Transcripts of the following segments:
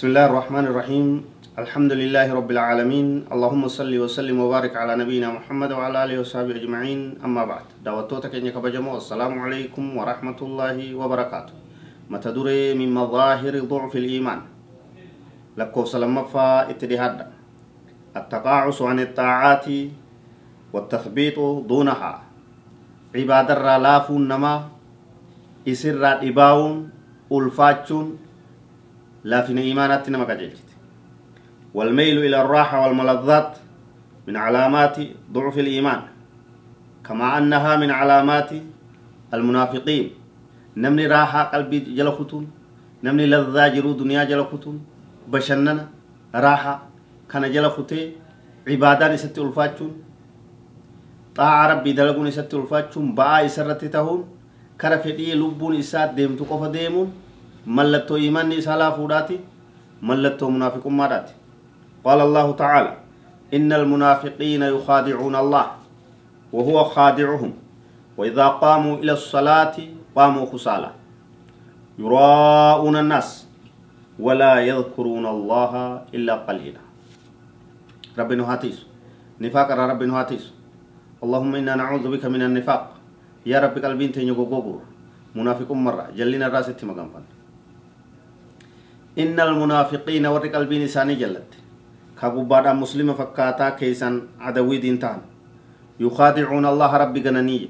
بسم الله الرحمن الرحيم الحمد لله رب العالمين اللهم صل وسلم وبارك على نبينا محمد وعلى اله وصحبه اجمعين اما بعد دعوتوتك انك كبجمو السلام عليكم ورحمه الله وبركاته متى دري من مظاهر ضعف الايمان لكو سلام فا اتدهاد التقاعس عن الطاعات والتثبيت دونها عباد الرالاف نما اسر دباون الفاتشون لافن إيمانات نما قجلت والميل إلى الراحة والملذات من علامات ضعف الإيمان كما أنها من علامات المنافقين. نمني راحة قلبي جل ختون نمني لذا جرو دنيا جل ختون. بشننا راحة كان جل ختي عبادان ست ألفاتشون. طاعة ربي دلقون ست ألفاتشون باء سرت تهون. كرفدي لبون إسات ديمتو قف ديمون. Mallattoo imanni isaa laafuudhaati mallattoo munaafiqummaadhaati. Qaala allahu tacaala إن المنافقين يخادعون الله وهو خادعهم وإذا قاموا إلى الصلاة قاموا خسالى يراءون الناس ولا يذكرون الله إلا قليلا ربنا هاتيس نفاق ربنا هاتيس اللهم إنا نعوذ بك من النفاق يا رب قلبين تنيو منافق مرة جلنا الراس مغنفن إن المنافقين ور قلبين إساني جلت كقبادا مسلم فكاتا كيسان عدوي دين تان يخادعون الله ربي جناني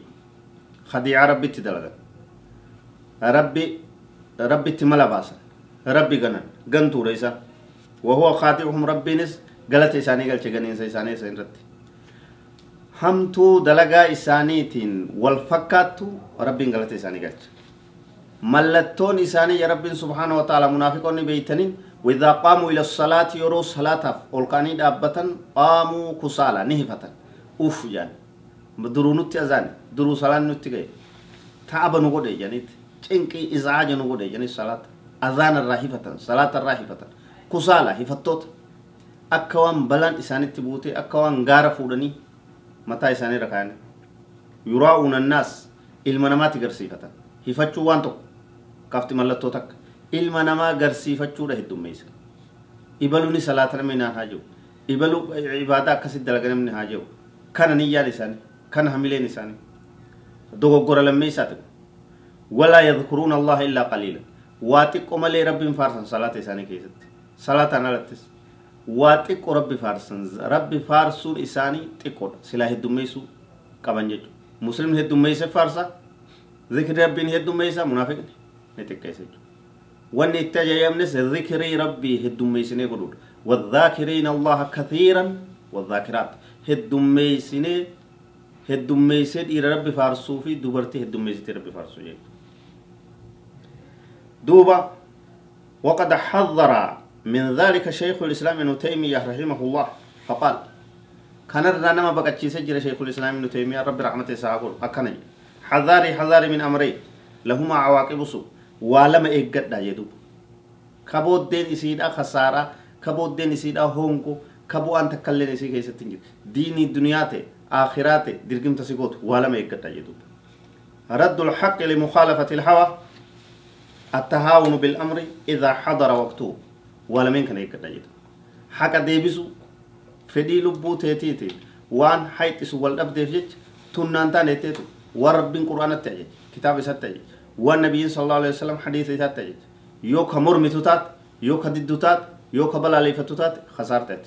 خديع ربي تدلغ. ربي ربي تملا باسا. ربي جنان جنتو ريسا. وهو خادعهم ربي نس. غلط إساني غلط جنين إساني سينرت همتو دلغا إسانيتين والفكاتو ربي غلط إساني غلط. Mallattoon isaanii ya rabbiin subhaana wa ta'ala munaafiqonni beeytaniin وإذا قاموا إلى الصلاة يروا صلاة أولكاني دابة قاموا كسالى نهفة أوف يعني درو نتي أذان درو صلاة نتي جاي تعب نقول يعني تنكي إزعاج نقول يعني صلاة أذان الراهفة صلاة الراهفة كسالى هفتوت أكوان بلان إساني تبوتي أكوان غارة فودني متى إساني ركاني يراؤون الناس إلمنامات غرسيفة هفتشو وانتو kafti mallattoo takka ilma namaa garsiifachuudha heddummeessa ibaluuni salaata namni naan haa jiru ibaluu ibaadaa akkasitti dalaga namni haa jiru kana niyyaan isaanii kana hamileen isaanii dogoggora lammeessaa ta'u walaa yadkuruuna allaha illaa qaliila waa xiqqo malee rabbiin faarsan salaata isaanii keessatti salaataan alattis waa xiqqo rabbi faarsan rabbi faarsuun isaanii xiqqoodha silaa heddummeessuu qaban jechuudha muslimni heddummeessa faarsa zikri rabbiin heddummeessa munaafiqni wanni itti ajaa'amnes zikrii rabbii heddummeessinee godhuudha والذاكرين الله كثيرا والذاكرات. هدوميسيني هدوميسيد إلى رب فارسو في دوبرتي هدوميسيد رب فارسو جاي دوبا وقد حذر من ذلك شيخ الإسلام ابن تيمية رحمه الله. فقال كان الرنما بقى سجل شيخ الإسلام ابن تيمية رب رحمته ساقول أكني حذاري حذاري من أمرين لهما عواقب سوء. Waa lama eeggadha jedhu ka booddeen isiidha kasaaraa ka booddeen isiidha hongo ka bu'aan takkailleen isii keessatti hin jiru diinii duniyaa ta'e akhiraa ta'e dirgimta si gootu waa lama eeggadha jedhu رد الحق لمخالفة الهوى التهاون بالأمر إذا حضر وقته ولا من كان يكتجد حكا ديبسو فدي لبو تيتيتي وان حيث سوال أبدي فيج تنان تاني تيتو ورب والنبي صلى الله عليه وسلم حديث تاتي يوكا مرمتو تات يوكا ددو تات يوكا بلاليفتو تات خسارتت.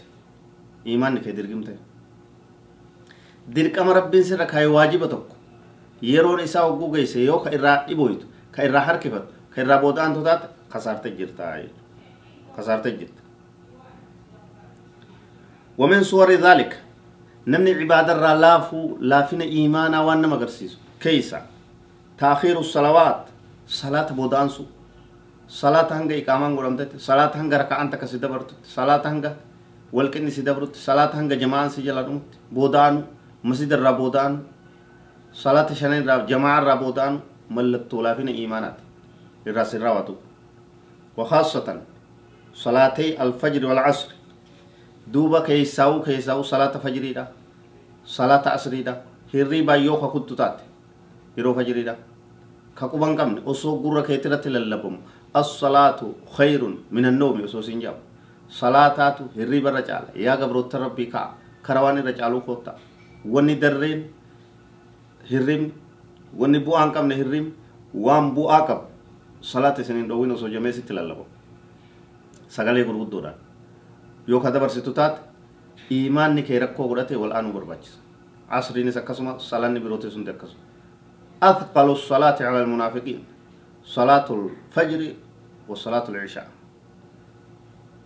إيمان كي درقمت dirqama rabbiin sirra kaayee waajiba tokko yeroon isaa hogguu geesse yoo ka irraa dhiboytu ka irraa harkifatu ka irraa booda'antu taate kasaarte jirta kasaarte jirta ومن صور ذلك نمني عباد الرا لافو لافنا إيمانا وأنا مقرسيسو كيسا تأخير الصلوات صلاة بودانسو takka si dabartutti salaata hanga walqinni si dabrutti salaata hanga jamaan si jala dhumutti booda'anu masjida irraa booda'anu salaata shanan irraa jamaa irraa booda'anu mallattoo laafina iimaanaati irraa sin raawwatu وخاصة صلاتي الفجر والعصر دوبا كيساو كيساو صلاة فجري دا صلاة عصري دا هري بايو كنت تات يرو فجري دا كقبان قمن أصو قرى كيترة للبم الصلاة خير من النوم أصو سنجاب. صلاة هري برجال يا قبر ربي كا. كرواني رجالو خوتا وني درين هرم وني بوآن قمن هرم وان بو آقب صلاة سنين دوين أصو جميسي تلالبم sagalee gurguddoodhaan yoo ka dabarsitu taate imaanni kee rakkoo godhate wal aanuu barbaachisa asriinis akkasuma salaanni biroote sunti akkasuma أثقل الصلاة على المنافقين. صلاة الفجر وصلاة العشاء.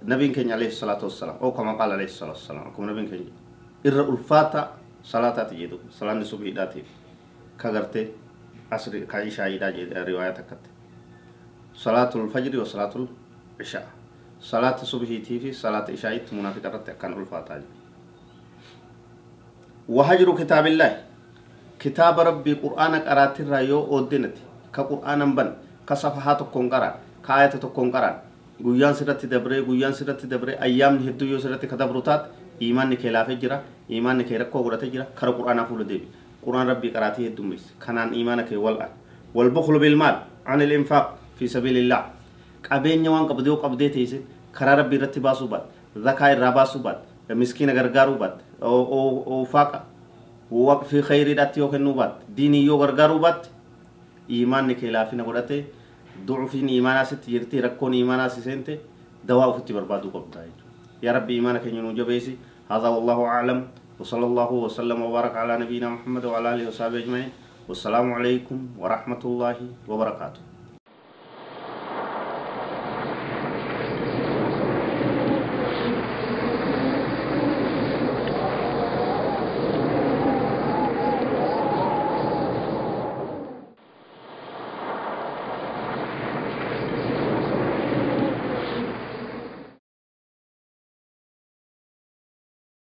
نبي كان عليه الصلاة والسلام أو كما قال عليه الصلاة والسلام كما نبي كان إر الفاتة صلاة تجدو صلاة الصبح داتي كغرتي عصر كعشاء إذا رواية كت. صلاة الفجر وصلاة العشاء. subhiitii fi salaata ishaa'itti munaafiqa irratti akkaan ulfaataa jiru وهجر كتاب الله. كتاب ربي قرآن قرات الرأيو أودنت كقرآن بن كصفحات كونقرا كآية كونقرا guyyaan sirratti dabree guyyaan sirratti dabree ayyaamni hedduu yoo sirratti kadabru taat imaanni kee laafee jira imaanni kee rakkoo godhatee jira kara quraanaa fuula deebi quraan rabbii qaraatii heddummeesse kanaan imaana kee wal'aan walbuklu bilmaal an ilinfaaq fi sabiilillah qabeenya waan qabdee yoo qabdee teesse karaa rabbii irratti baasuu baat zakaa irraa baasuu baat miskiina gargaaruu baat faaqa وفي خير ذات يو كنوبات ديني يو غرغارو بات ايمان نكيلافي نغودات في إيمانا ست يرتي ركون إيمانا سنت دواء فتي بربادو قبدا يا ربي إيمانك ينو جبيسي هذا والله أعلم. وصلى الله وسلم وبارك على نبينا محمد وعلى آله وصحبه أجمعين. والسلام عليكم ورحمة الله وبركاته.